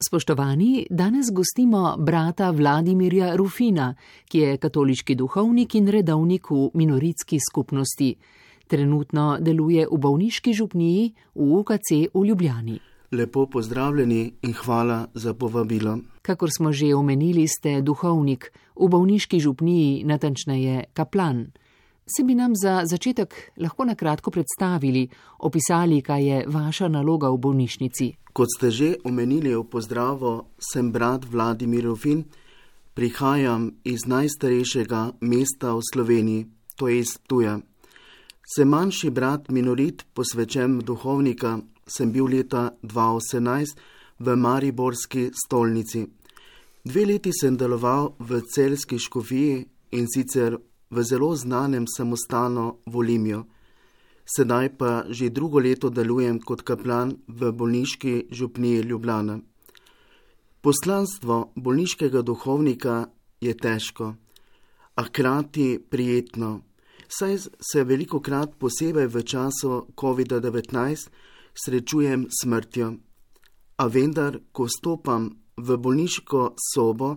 Spoštovani, danes gostimo brata Vladimirja Rufina, ki je katoliški duhovnik in redovnik v minoritski skupnosti. Trenutno deluje v bolniški župniji v UKC v Ljubljani. Lepo pozdravljeni in hvala za povabilo. Kakor smo že omenili, ste duhovnik v bolniški župniji, natančneje kaplan. Se bi nam za začetek lahko na kratko predstavili, opisali, kaj je vaša naloga v bolnišnici? Kot ste že omenili v pozdravu, sem brat Vladimir Rufin, prihajam iz najstarejšega mesta v Sloveniji, to je iz Tuja. Sem manjši brat minorit, posvečen duhovnika, sem bil leta 2018 v Mariborski stolnici. Dve leti sem deloval v celski škofiji in sicer v zelo znanem samostanu Volimijo. Sedaj pa že drugo leto delujem kot kaplan v bolniški župniji Ljubljana. Poslanstvo bolniškega duhovnika je težko, a hkrati prijetno, saj se veliko krat, posebej v času COVID-19, srečujem s smrtjo. A vendar, ko stopam v bolniško sobo,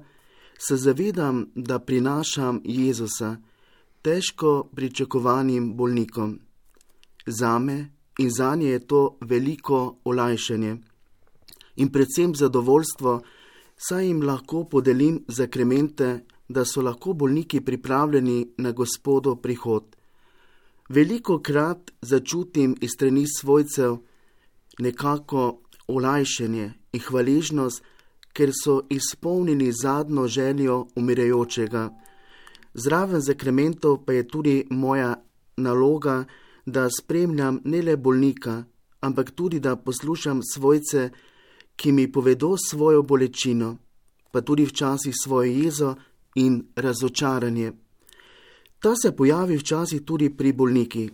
se zavedam, da prinašam Jezusa, težko pričakovanim bolnikom. Zame in za nje je to veliko olajšanje in predvsem zadovoljstvo, saj jim lahko podelim zakremente, da so lahko bolniki pripravljeni na gospodo prihod. Veliko krat začutim iz strani svojcev nekako olajšanje in hvaležnost, ker so izpolnili zadnjo željo umirajočega. Zraven zakrementov pa je tudi moja naloga, da spremljam ne le bolnika, ampak tudi da poslušam svojce, ki mi povedo svojo bolečino, pa tudi včasih svojo jezo in razočaranje. Ta se pojavi včasih tudi pri bolnikih.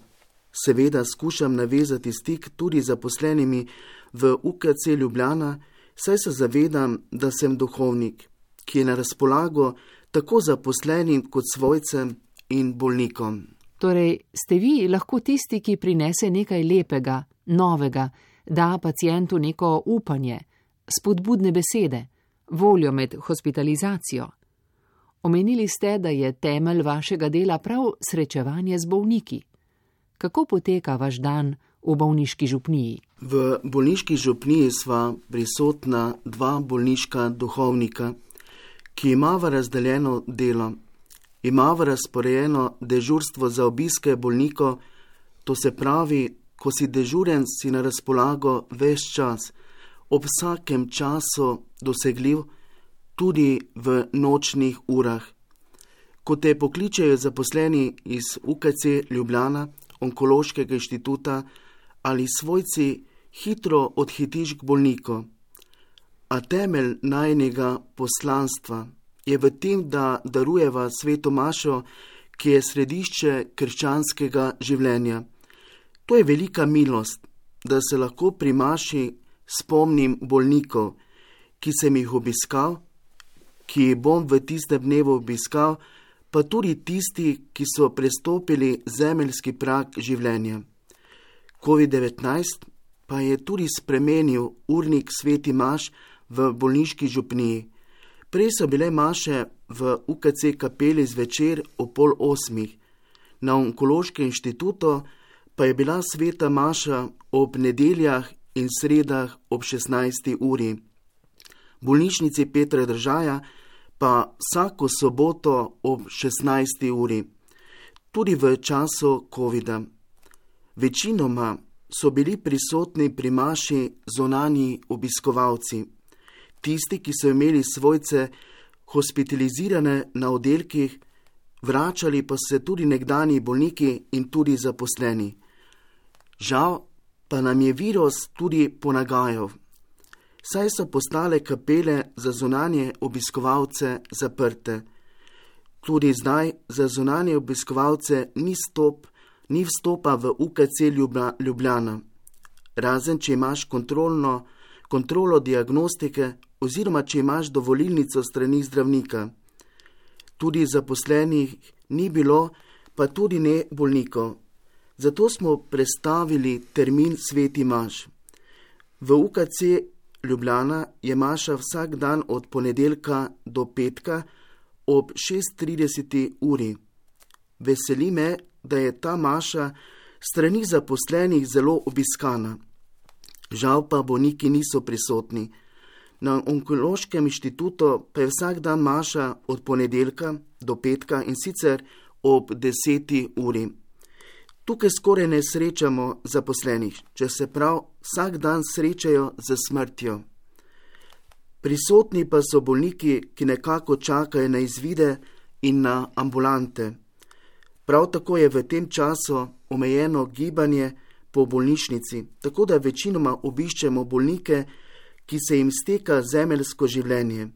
Seveda skušam navezati stik tudi z zaposlenimi v UKC Ljubljana, saj se zavedam, da sem duhovnik, ki je na razpolago tako zaposlenim kot svojcem in bolnikom. Torej, ste vi lahko tisti, ki prinese nekaj lepega, novega, da pacijentu neko upanje, spodbudne besede, voljo med hospitalizacijo. Omenili ste, da je temelj vašega dela prav srečevanje z bolniki. Kako poteka vaš dan v bolniški župniji? V bolniški župniji sva prisotna dva bolniška duhovnika ki imava razdeljeno delo, imava razporejeno dežurstvo za obiske bolnikov, to se pravi, ko si dežuren, si na razpolago ves čas, ob vsakem času dosegljiv, tudi v nočnih urah. Ko te pokličejo zaposleni iz UKC Ljubljana, onkološkega inštituta ali svojci, hitro odhitiš k bolniku. A temelj najnega poslanstva je v tem, da darujeva sveto mašo, ki je središče krščanskega življenja. To je velika milost, da se lahko pri maši spomnim bolnikov, ki sem jih obiskal, ki jih bom v tistem dnevu obiskal, pa tudi tisti, ki so prestopili zemeljski prak življenja. COVID-19 pa je tudi spremenil urnik sveti maš, v bolniški župniji. Prej so bile maše v UKC kapeli zvečer o pol osmih, na onkološkem inštitutu pa je bila sveta maša ob nedeljah in sredah ob 16. uri. V bolnišnici Petra Držaja pa vsako soboto ob 16. uri, tudi v času COVID-a. Večinoma so bili prisotni pri maši zonani obiskovalci tisti, ki so imeli svojce hospitalizirane na oddelkih, vračali pa se tudi nekdani bolniki in tudi zaposleni. Žal pa nam je virus tudi ponagajal, saj so postale kapele za zunanje obiskovalce zaprte. Tudi zdaj za zunanje obiskovalce ni stop, ni vstopa v UKC Ljubljana, razen če imaš kontrolno, kontrolo diagnostike oziroma če imaš dovolilnico strani zdravnika. Tudi zaposlenih ni bilo, pa tudi ne bolnikov. Zato smo prestavili termin sveti maš. V UKC Ljubljana je Maša vsak dan od ponedeljka do petka ob 6:30 uri. Veseli me, da je ta Maša strani zaposlenih zelo obiskana. Žal pa bolniki niso prisotni. Na onkološkem inštitutu pa je vsak dan Maša od ponedeljka do petka in sicer ob 10. uri. Tukaj skoraj ne srečamo zaposlenih, če se prav vsak dan srečajo z smrtjo. Prisotni pa so bolniki, ki nekako čakajo na izvide in na ambulante. Prav tako je v tem času omejeno gibanje po bolnišnici, tako da večinoma obiščemo bolnike, ki se jim steka zemeljsko življenje.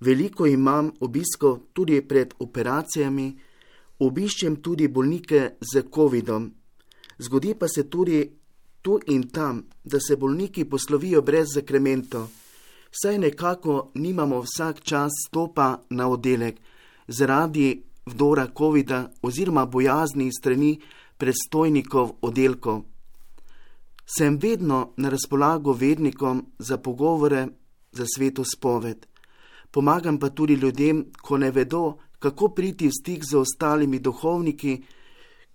Veliko imam obisko tudi pred operacijami, obiščem tudi bolnike z COVID-om. Zgodi pa se tudi tu in tam, da se bolniki poslovijo brez zakremento, saj nekako nimamo vsak čas stopa na oddelek zaradi vdora COVID-a oziroma bojazni strani predstojnikov oddelkov. Sem vedno na razpolago vednikom za pogovore za sveto spoved. Pomagam pa tudi ljudem, ko ne vedo, kako priti v stik z ostalimi duhovniki,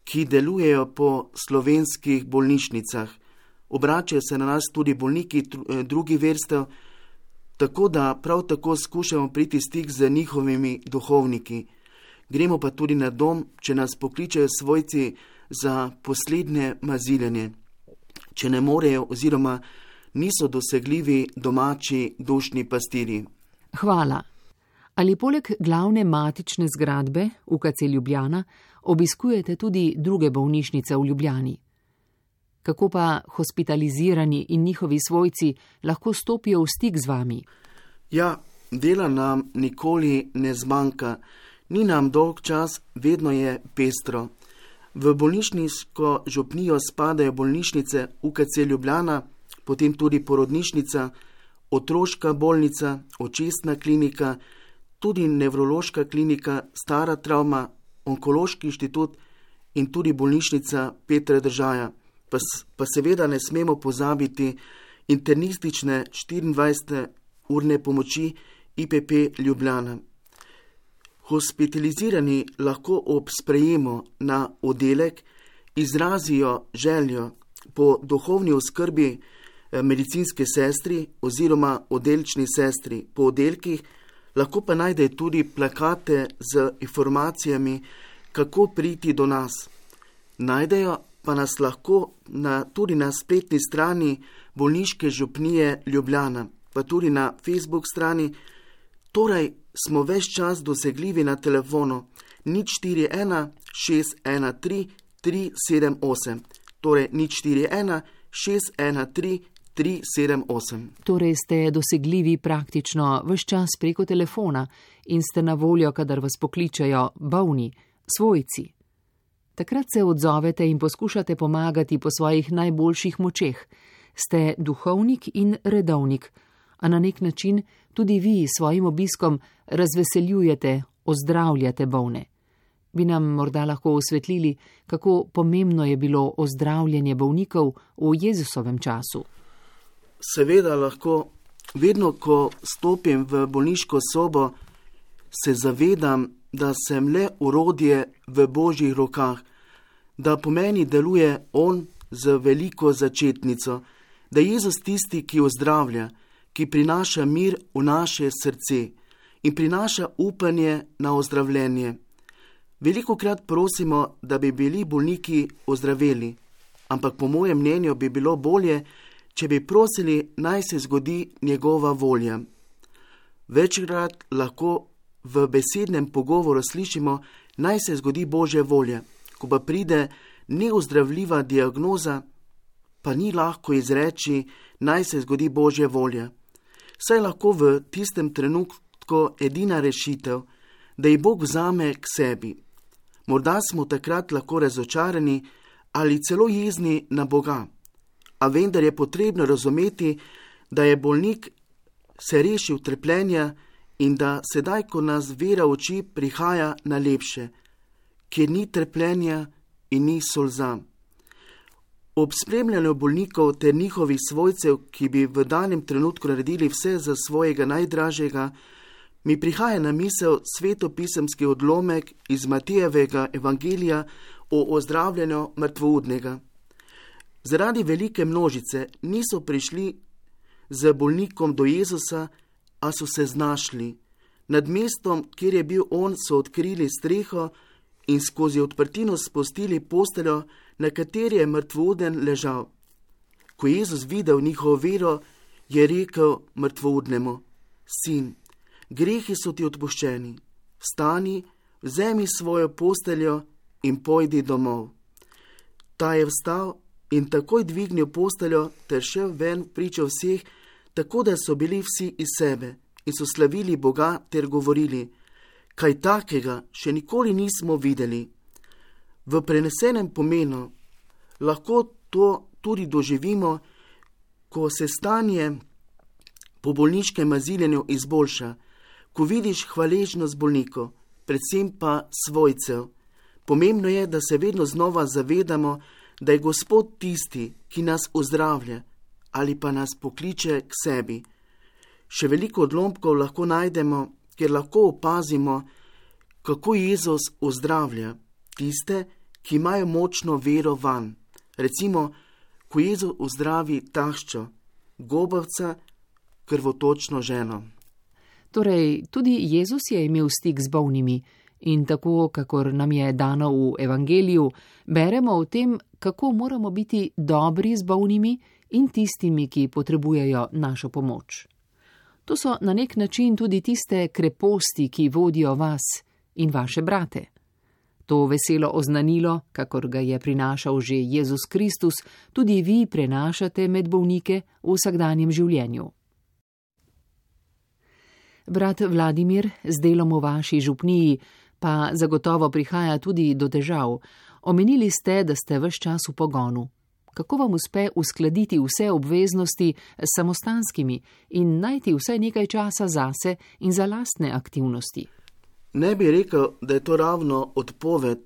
ki delujejo po slovenskih bolnišnicah. Obračajo se na nas tudi bolniki eh, drugih vrstev, tako da prav tako skušamo priti v stik z njihovimi duhovniki. Gremo pa tudi na dom, če nas pokličejo svojci za poslednje maziljenje, če ne morejo oziroma niso dosegljivi domači dušni pastiri. Hvala. Ali poleg glavne matične zgradbe UKC Ljubljana obiskujete tudi druge bolnišnice v Ljubljani? Kako pa hospitalizirani in njihovi svojci lahko stopijo v stik z vami? Ja, dela nam nikoli ne zmanjka, ni nam dolg čas, vedno je pestro. V bolnišniško župnijo spadajo bolnišnice UKC Ljubljana, potem tudi porodnišnica, otroška bolnica, očestna klinika, tudi nevrološka klinika, stara travma, onkološki inštitut in tudi bolnišnica Petra Držaja. Pa, pa seveda ne smemo pozabiti internistične 24-urne pomoči IPP Ljubljana. Hospitalizirani lahko ob sprejemu na oddelek izrazijo željo po duhovni oskrbi eh, medicinske sestri oziroma oddelčni sestri po oddelkih, lahko pa najde tudi plakate z informacijami, kako priti do nas. Najdejo pa nas lahko na, tudi na spletni strani bolniške župnije Ljubljana, pa tudi na Facebook strani. Torej smo več čas dosegljivi na telefonu nič 41 613 378, torej nič 41 613 378. Torej ste dosegljivi praktično vse čas preko telefona in ste na voljo, kadar vas pokličajo bolni, svojci. Takrat se odzovete in poskušate pomagati po svojih najboljših močeh. Ste duhovnik in redovnik, a na nek način tudi vi s svojim obiskom razveseljujete, ozdravljate bolne. Bi nam morda lahko osvetlili, kako pomembno je bilo ozdravljanje bolnikov v Jezusovem času? seveda lahko, vedno ko stopim v bolniško sobo, se zavedam, da sem le urodje v božjih rokah, da po meni deluje on z veliko začetnico, da je Jezus tisti, ki ozdravlja, ki prinaša mir v naše srce in prinaša upanje na ozdravljenje. Veliko krat prosimo, da bi bili bolniki ozdraveli, ampak po mojem mnenju bi bilo bolje, če bi prosili, naj se zgodi njegova volja. Večkrat lahko v besednem pogovoru slišimo, naj se zgodi Božja volja, ko pa pride neozdravljiva diagnoza, pa ni lahko izreči, naj se zgodi Božja volja. Saj lahko v tistem trenutku edina rešitev, da jih Bog vzame k sebi. Morda smo takrat lahko razočarani ali celo jezni na Boga a vendar je potrebno razumeti, da je bolnik se rešil trpljenja in da sedaj, ko nas vera oči, prihaja na lepše, kjer ni trpljenja in ni solza. Ob spremljanju bolnikov ter njihovih svojcev, ki bi v danem trenutku naredili vse za svojega najdražjega, mi prihaja na misel svetopisemski odlomek iz Matijevega evangelija o ozdravljanju mrtvoudnega. Zaradi velike množice niso prišli z bolnikom do Jezusa, a so se znašli. Nad mestom, kjer je bil on, so odkrili streho in skozi odprtino spustili posteljo, na kateri je mrtvouden ležal. Ko je Jezus videl njihovo vero, je rekel mrtvoudnemu: Sin, grehi so ti odpuščeni, vstani, vzemi svojo posteljo in pojdi domov. Ta je vstal in takoj dvignil posteljo ter šel ven pričo vseh, tako da so bili vsi iz sebe in so slavili Boga ter govorili: Kaj takega še nikoli nismo videli. V prenesenem pomenu lahko to tudi doživimo, ko se stanje po bolniškem aziljenju izboljša, ko vidiš hvaležnost bolnikov, predvsem pa svojcev. Pomembno je, da se vedno znova zavedamo, da je Gospod tisti, ki nas ozdravlja ali pa nas pokliče k sebi. Še veliko odlomkov lahko najdemo, kjer lahko opazimo, kako Jezus ozdravlja tiste, ki imajo močno vero van. Recimo, ko Jezus ozdravi taščo, gobavca, krvotočno ženo. Torej, tudi Jezus je imel stik z bolnimi in tako, kakor nam je dano v Evangeliju, beremo o tem, kako moramo biti dobri z bolnimi in tistimi, ki potrebujejo našo pomoč. To so na nek način tudi tiste kreposti, ki vodijo vas in vaše brate. To veselo oznanilo, kakor ga je prinašal že Jezus Kristus, tudi vi prenašate med bolnike v vsakdanjem življenju. Brat Vladimir, z delom v vaši župniji, pa zagotovo prihaja tudi do težav. Omenili ste, da ste vse čas v pogonu. Kako vam uspe uskladiti vse obveznosti s samostanskimi in najti vse nekaj časa zase in za lastne aktivnosti? Ne bi rekel, da je to ravno odpoved.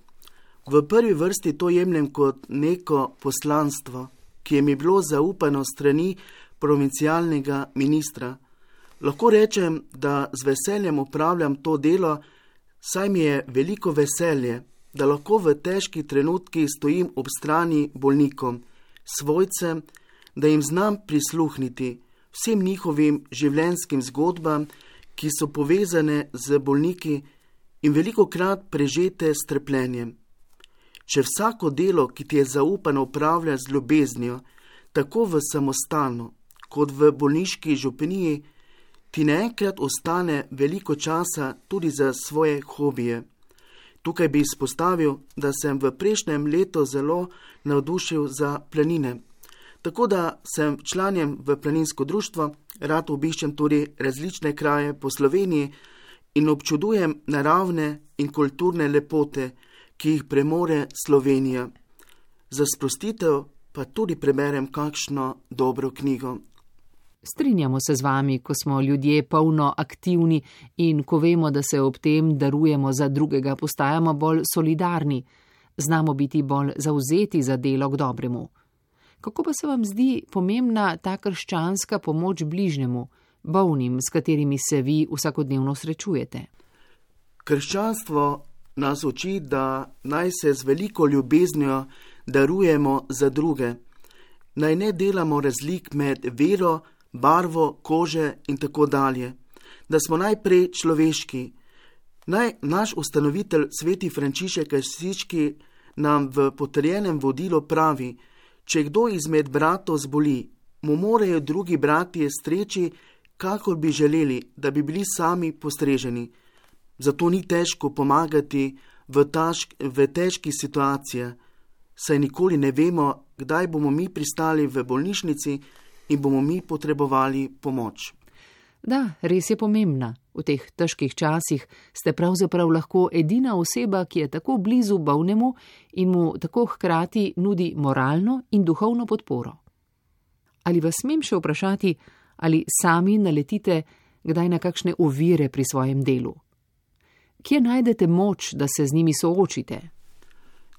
V prvi vrsti to jemljem kot neko poslanstvo, ki je mi bilo zaupano strani provincialnega ministra. Lahko rečem, da z veseljem upravljam to delo, saj mi je veliko veselje, da lahko v težkih trenutkih stojim ob strani bolnikom, svojcem, da jim znam prisluhniti vsem njihovim življenjskim zgodbam, ki so povezane z bolniki in veliko krat prežete s trpljenjem. Če vsako delo, ki ti je zaupano, upravlja z ljubeznijo, tako v samostanu kot v bolniški župniji, ti naenkrat ostane veliko časa tudi za svoje hobije. Tukaj bi izpostavil, da sem v prejšnjem letu zelo navdušil za planine. Tako da sem članjem v planinsko društvo, rad obiščem tudi različne kraje po Sloveniji in občudujem naravne in kulturne lepote, ki jih premore Slovenija. Za sprostitev pa tudi preberem kakšno dobro knjigo. Strinjamo se z vami, ko smo ljudje polno aktivni in ko vemo, da se ob tem darujemo za drugega, postajamo bolj solidarni, znamo biti bolj zauzeti za delo k dobremu. Kako pa se vam zdi pomembna ta krščanska pomoč bližnjemu, bolnim, s katerimi se vi vsakodnevno srečujete? Krščanstvo nas uči, da naj se z veliko ljubeznijo darujemo za druge, naj ne delamo razlik med vero, barvo kože in tako dalje, da smo najprej človeški. Naj naš ustanovitelj sveti Frančišek Asiški nam v potrjenem vodilu pravi, če kdo izmed bratov zboli, mu morajo drugi bratje streči, kakor bi želeli, da bi bili sami postreženi. Zato ni težko pomagati v, tašk, v težkih situacijah, saj nikoli ne vemo, kdaj bomo mi pristali v bolnišnici, in bomo mi potrebovali pomoč. Da, res je pomembna. V teh težkih časih ste pravzaprav lahko edina oseba, ki je tako blizu bolnemu in mu tako hkrati nudi moralno in duhovno podporo. Ali vas smem še vprašati, ali sami naletite kdaj na kakšne ovire pri svojem delu? Kje najdete moč, da se z njimi soočite?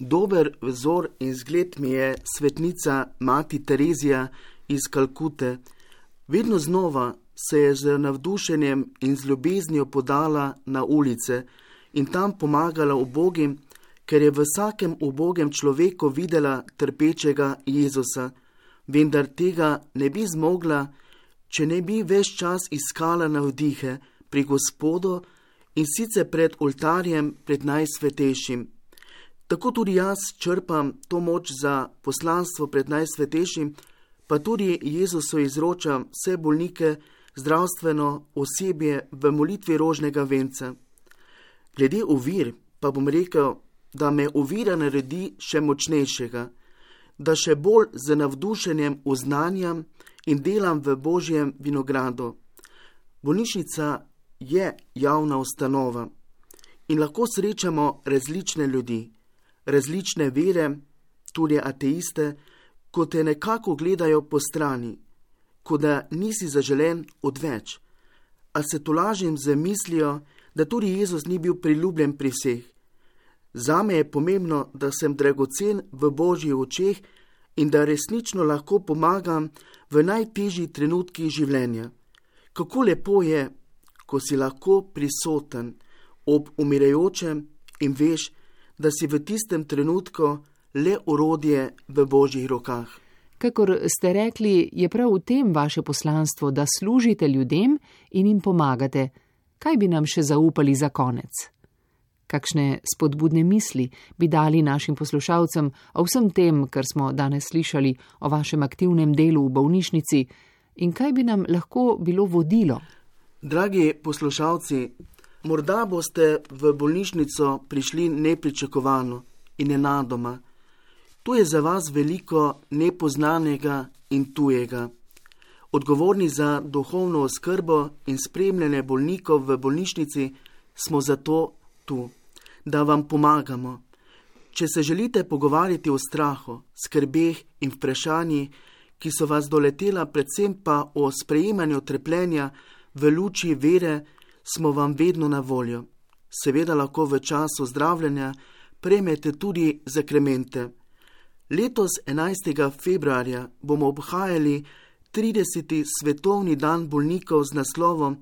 Dober vzor in zgled mi je svetnica Mati Terezija iz Kalkute. Vedno znova se je z navdušenjem in z ljubeznijo podala na ulice in tam pomagala ubogim, ker je v vsakem ubogem človeku videla trpečega Jezusa, vendar tega ne bi zmogla, če ne bi več čas iskala navdihe pri Gospodu in sicer pred oltarjem, pred najsvetejšim. Tako tudi jaz črpam to moč za poslanstvo pred najsvetejšim, pa tudi Jezusu izročam vse bolnike, zdravstveno osebje v molitvi rožnega venca. Glede ovir pa bom rekel, da me ovira naredi še močnejšega, da še bolj z navdušenjem oznanjam in delam v božjem vinogradu. Bolnišnica je javna ustanova in lahko srečamo različne ljudi različne vere, tudi ateiste, ko te nekako gledajo po strani, kot da nisi zaželen odveč. A se to lažim z mislijo, da tudi Jezus ni bil priljubljen pri vseh. Zame je pomembno, da sem dragocen v božjih očeh in da resnično lahko pomagam v najtežjih trenutkih življenja. Kako lepo je, ko si lahko prisoten ob umirajočem in veš, da si v tistem trenutku le orodje v božjih rokah. Kakor ste rekli, je prav v tem vaše poslanstvo, da služite ljudem in jim pomagate. Kaj bi nam še zaupali za konec? Kakšne spodbudne misli bi dali našim poslušalcem o vsem tem, kar smo danes slišali o vašem aktivnem delu v bolnišnici in kaj bi nam lahko bilo vodilo? Dragi poslušalci, Morda boste v bolnišnico prišli nepričakovano in nenadoma. Tu je za vas veliko nepoznanega in tujega. Odgovorni za duhovno oskrbo in spremljanje bolnikov v bolnišnici smo zato tu, da vam pomagamo. Če se želite pogovarjati o strahu, skrbeh in vprašanji, ki so vas doletela, predvsem pa o sprejemanju trpljenja v luči vere, smo vam vedno na voljo. Seveda lahko v času zdravljenja prejmete tudi zakremente. Letos 11. februarja bomo obhajali 30. svetovni dan bolnikov z naslovom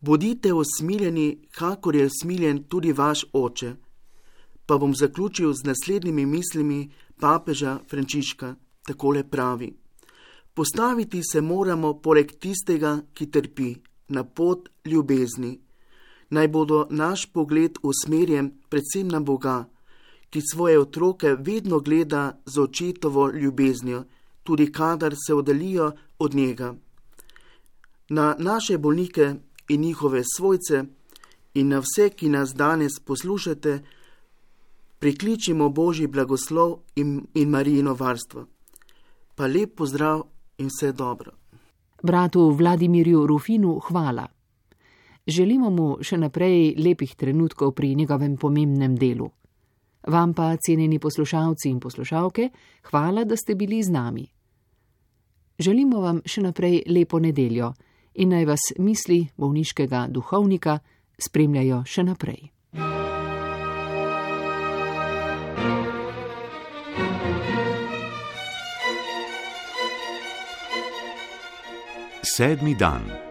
Bodite usmiljeni, kakor je usmiljen tudi vaš oče. Pa bom zaključil z naslednjimi mislimi papeža Frančiška, takole pravi. Postaviti se moramo poleg tistega, ki trpi, na pot ljubezni. Naj bodo naš pogled usmerjen predvsem na Boga, ki svoje otroke vedno gleda z očetovo ljubeznijo, tudi kadar se oddalijo od njega. Na naše bolnike in njihove svojce in na vse, ki nas danes poslušate, prikličimo Božji blagoslov in, in Marijino varstvo. Pa lep pozdrav in vse dobro. Bratu Vladimirju Rufinu hvala. Želimo mu še naprej lepih trenutkov pri njegovem pomembnem delu. Vam pa, cenjeni poslušalci in poslušalke, hvala, da ste bili z nami. Želimo vam še naprej lepo nedeljo in naj vas misli bolniškega duhovnika spremljajo še naprej. Sedmi dan.